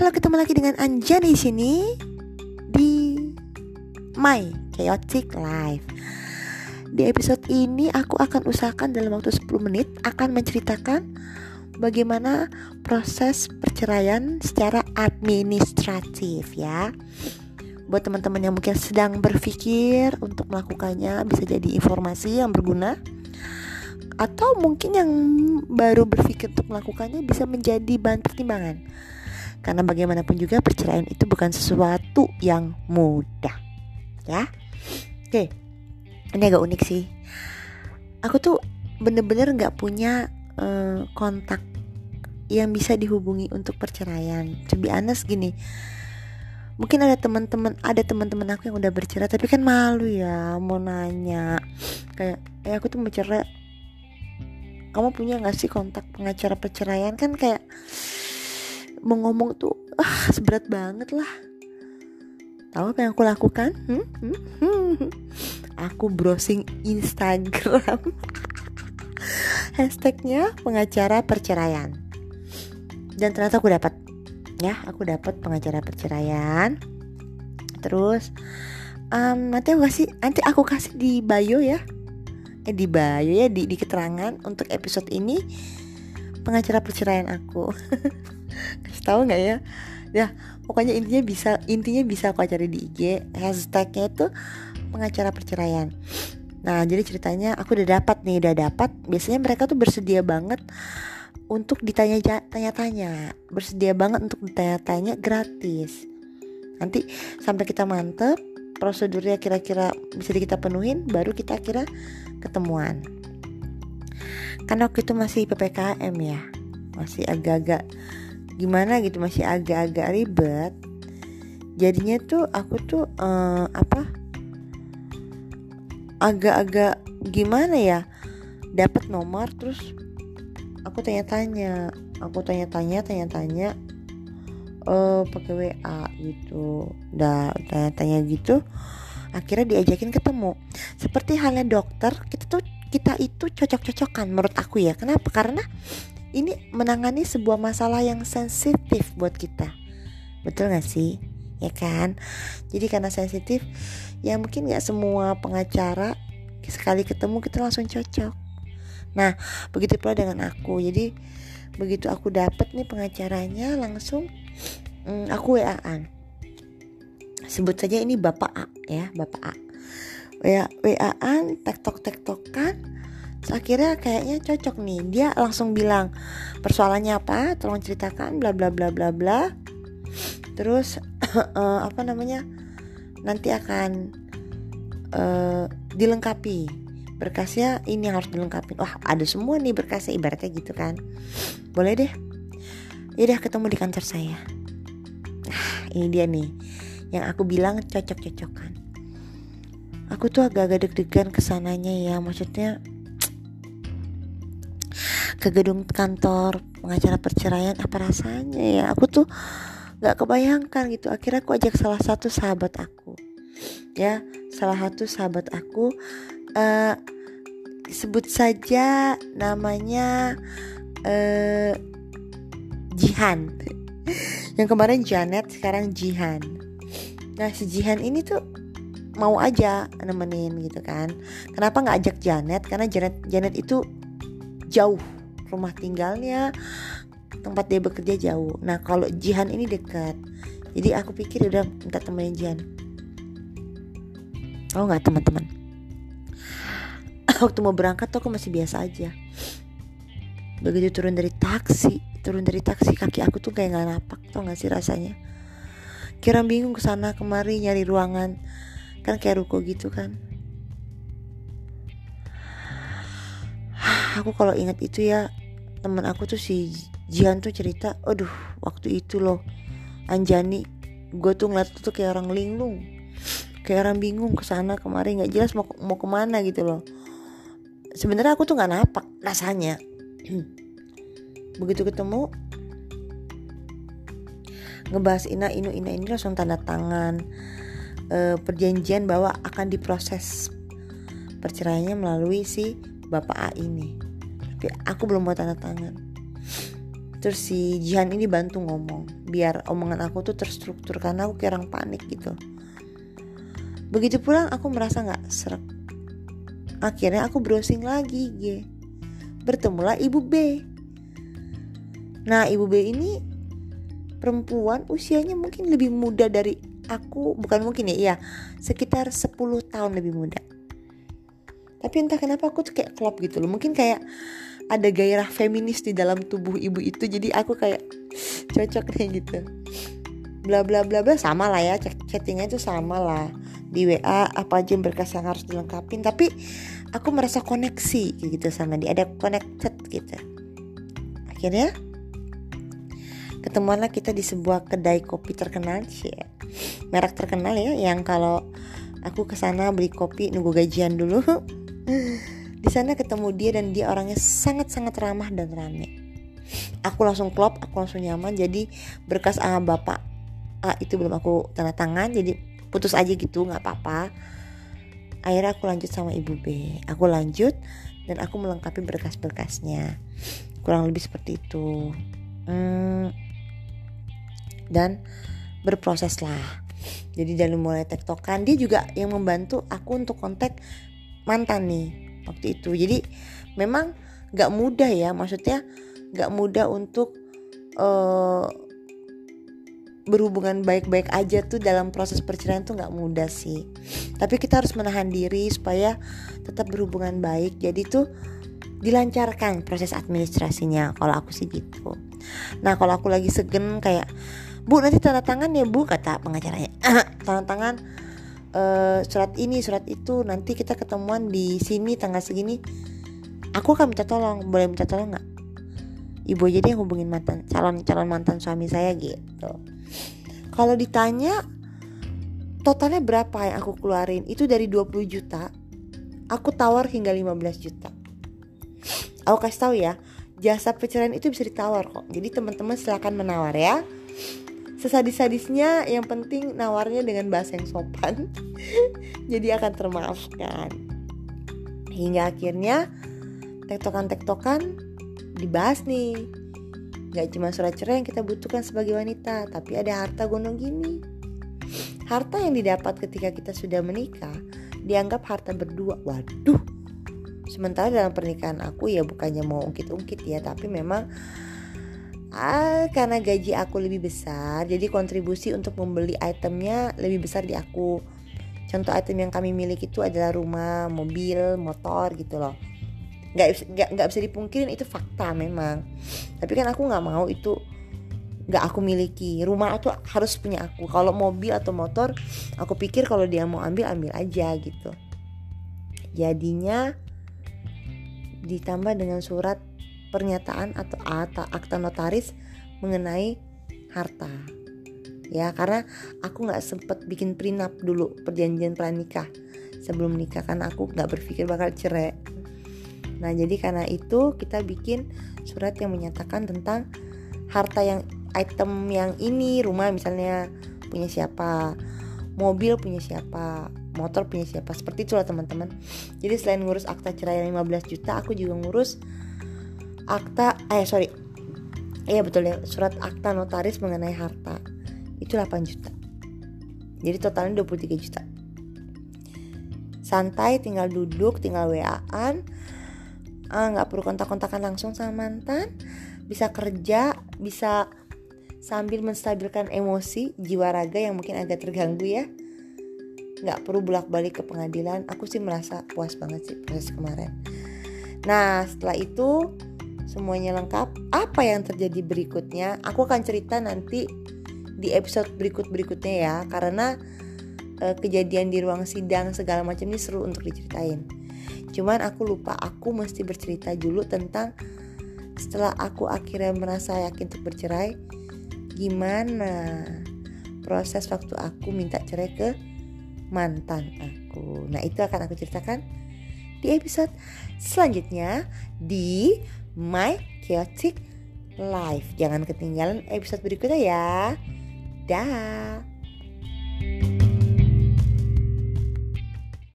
halo ketemu lagi dengan Anjani di sini di My Chaotic Life. Di episode ini aku akan usahakan dalam waktu 10 menit akan menceritakan bagaimana proses perceraian secara administratif ya. Buat teman-teman yang mungkin sedang berpikir untuk melakukannya bisa jadi informasi yang berguna atau mungkin yang baru berpikir untuk melakukannya bisa menjadi bahan pertimbangan. Karena bagaimanapun juga perceraian itu bukan sesuatu yang mudah. Ya. Oke. Ini agak unik sih. Aku tuh bener-bener gak punya uh, kontak yang bisa dihubungi untuk perceraian. To be honest gini, mungkin ada teman-teman ada teman-teman aku yang udah bercerai tapi kan malu ya mau nanya kayak eh aku tuh mau cerai kamu punya gak sih kontak pengacara perceraian kan kayak mau ngomong tuh ah seberat banget lah. Tahu apa yang aku lakukan? Hmm? Hmm? Hmm? aku browsing Instagram. Hashtagnya pengacara perceraian. Dan ternyata aku dapat. Ya aku dapat pengacara perceraian. Terus um, nanti aku kasih nanti aku kasih di bio ya. Eh di bio ya di, di keterangan untuk episode ini. Pengacara perceraian aku tahu nggak ya? Ya pokoknya intinya bisa intinya bisa aku cari di IG hashtagnya itu pengacara perceraian. Nah jadi ceritanya aku udah dapat nih udah dapat. Biasanya mereka tuh bersedia banget untuk ditanya tanya-tanya. Bersedia banget untuk ditanya-tanya gratis. Nanti sampai kita mantep prosedurnya kira-kira bisa kita penuhin baru kita kira ketemuan. Karena waktu itu masih ppkm ya? Masih agak-agak gimana gitu masih agak-agak ribet. Jadinya tuh aku tuh uh, apa agak-agak gimana ya dapat nomor terus aku tanya-tanya aku tanya-tanya tanya-tanya uh, pakai WA gitu. Udah tanya-tanya gitu akhirnya diajakin ketemu. Seperti halnya dokter kita tuh kita itu cocok-cocokan menurut aku ya. Kenapa? Karena ini menangani sebuah masalah yang sensitif buat kita. Betul gak sih? Ya kan? Jadi karena sensitif ya mungkin gak semua pengacara sekali ketemu kita langsung cocok. Nah begitu pula dengan aku. Jadi begitu aku dapet nih pengacaranya langsung hmm, aku WA-an sebut saja ini Bapak A ya Bapak A. WA WA-an tektok tektokan akhirnya kayaknya cocok nih. Dia langsung bilang persoalannya apa? Tolong ceritakan bla bla bla bla bla. Terus uh, apa namanya nanti akan uh, dilengkapi. Berkasnya ini yang harus dilengkapi. Wah ada semua nih berkasnya ibaratnya gitu kan. Boleh deh. Ya udah ketemu di kantor saya. Ini dia nih yang aku bilang cocok-cocokan. Aku tuh agak-agak deg-degan ke sananya ya maksudnya ke gedung kantor pengacara perceraian apa rasanya ya? Aku tuh nggak kebayangkan gitu. Akhirnya aku ajak salah satu sahabat aku ya. Salah satu sahabat aku uh, sebut saja namanya uh, Jihan. Yang kemarin Janet sekarang Jihan. Nah si Jihan ini tuh mau aja nemenin gitu kan. Kenapa nggak ajak Janet? Karena Janet Janet itu jauh rumah tinggalnya tempat dia bekerja jauh. Nah kalau Jihan ini dekat jadi aku pikir udah minta temenin Jihan. Oh nggak teman-teman? Waktu mau berangkat tuh aku masih biasa aja. Begitu turun dari taksi turun dari taksi kaki aku tuh kayak nggak napak tau gak sih rasanya? Kira bingung ke sana kemari nyari ruangan. Kan kayak ruko gitu kan. Aku kalau ingat itu ya teman aku tuh si Jihan tuh cerita aduh waktu itu loh Anjani gue tuh ngeliat tuh kayak orang linglung kayak orang bingung ke sana kemari nggak jelas mau mau ke mana gitu loh. Sebenarnya aku tuh nggak napak rasanya. Begitu ketemu ngebahas ina inu ina ini langsung tanda tangan e, perjanjian bahwa akan diproses perceraiannya melalui si bapak A ini aku belum mau tanda tangan. Terus si Jihan ini bantu ngomong biar omongan aku tuh terstruktur karena aku kayak orang panik gitu. Begitu pulang aku merasa nggak serak. Akhirnya aku browsing lagi G. Bertemulah ibu B. Nah ibu B ini perempuan usianya mungkin lebih muda dari aku. Bukan mungkin ya iya. Sekitar 10 tahun lebih muda. Tapi entah kenapa aku tuh kayak klop gitu loh. Mungkin kayak ada gairah feminis di dalam tubuh ibu itu jadi aku kayak cocok nih gitu. Bla bla bla bla sama lah ya chattingnya itu sama lah. Di WA apa aja berkas yang harus dilengkapin tapi aku merasa koneksi gitu sama dia ada connected gitu. Akhirnya ketemuanlah kita di sebuah kedai kopi terkenal sih merek terkenal ya yang kalau aku ke sana beli kopi nunggu gajian dulu di sana ketemu dia dan dia orangnya sangat-sangat ramah dan rame. Aku langsung klop, aku langsung nyaman. Jadi berkas A bapak A itu belum aku tanda tangan, jadi putus aja gitu, nggak apa-apa. Akhirnya aku lanjut sama ibu B. Aku lanjut dan aku melengkapi berkas-berkasnya. Kurang lebih seperti itu. Hmm, dan berproses lah. Jadi dari mulai tektokan dia juga yang membantu aku untuk kontak mantan nih waktu itu. Jadi memang nggak mudah ya maksudnya nggak mudah untuk uh, berhubungan baik-baik aja tuh dalam proses perceraian tuh nggak mudah sih. Tapi kita harus menahan diri supaya tetap berhubungan baik. Jadi tuh dilancarkan proses administrasinya kalau aku sih gitu. Nah kalau aku lagi segen kayak bu nanti tanda tangan ya bu kata pengacaranya. Tanda tangan uh, surat ini surat itu nanti kita ketemuan di sini tanggal segini aku akan minta tolong. Boleh minta tolong nggak? Ibu aja deh yang hubungin mantan calon calon mantan suami saya gitu. Kalau ditanya totalnya berapa yang aku keluarin? Itu dari 20 juta. Aku tawar hingga 15 juta. Aku kasih tahu ya jasa perceraian itu bisa ditawar kok. Jadi teman-teman silahkan menawar ya sesadis-sadisnya yang penting nawarnya dengan bahasa yang sopan. Jadi akan termaafkan. Hingga akhirnya tektokan-tektokan dibahas nih. Gak cuma surat cerai yang kita butuhkan sebagai wanita Tapi ada harta gunung gini. Harta yang didapat ketika kita sudah menikah Dianggap harta berdua. Waduh. Sementara dalam pernikahan aku ya bukannya mau ungkit-ungkit ya Tapi memang ah, karena gaji aku lebih besar jadi kontribusi untuk membeli itemnya lebih besar di aku. Contoh item yang kami miliki itu adalah rumah mobil motor gitu loh. Nggak nggak nggak bisa dipungkirin itu fakta memang. Tapi kan aku nggak mau itu nggak aku miliki. Rumah itu harus punya aku. Kalau mobil atau motor aku pikir kalau dia mau ambil ambil aja gitu. Jadinya ditambah dengan surat pernyataan atau akta notaris mengenai harta. Ya karena aku nggak sempet bikin prenup dulu perjanjian pranikah sebelum nikah kan aku nggak berpikir bakal cerai. Nah jadi karena itu kita bikin surat yang menyatakan tentang harta yang item yang ini rumah misalnya punya siapa mobil punya siapa motor punya siapa seperti itulah teman-teman. Jadi selain ngurus akta cerai 15 juta aku juga ngurus akta eh sorry. Iya betul ya. Surat akta notaris mengenai harta. Itu 8 juta. Jadi totalnya 23 juta. Santai tinggal duduk tinggal waan ah nggak perlu kontak-kontakan langsung sama mantan. Bisa kerja bisa sambil menstabilkan emosi jiwa raga yang mungkin agak terganggu ya. Nggak perlu bolak-balik ke pengadilan. Aku sih merasa puas banget sih proses kemarin. Nah setelah itu semuanya lengkap. Apa yang terjadi berikutnya? Aku akan cerita nanti di episode berikut-berikutnya ya, karena e, kejadian di ruang sidang segala macam ini seru untuk diceritain. Cuman aku lupa, aku mesti bercerita dulu tentang setelah aku akhirnya merasa yakin untuk bercerai, gimana proses waktu aku minta cerai ke mantan aku. Nah, itu akan aku ceritakan di episode selanjutnya di My Chaotic Life. Jangan ketinggalan episode berikutnya ya. Dah.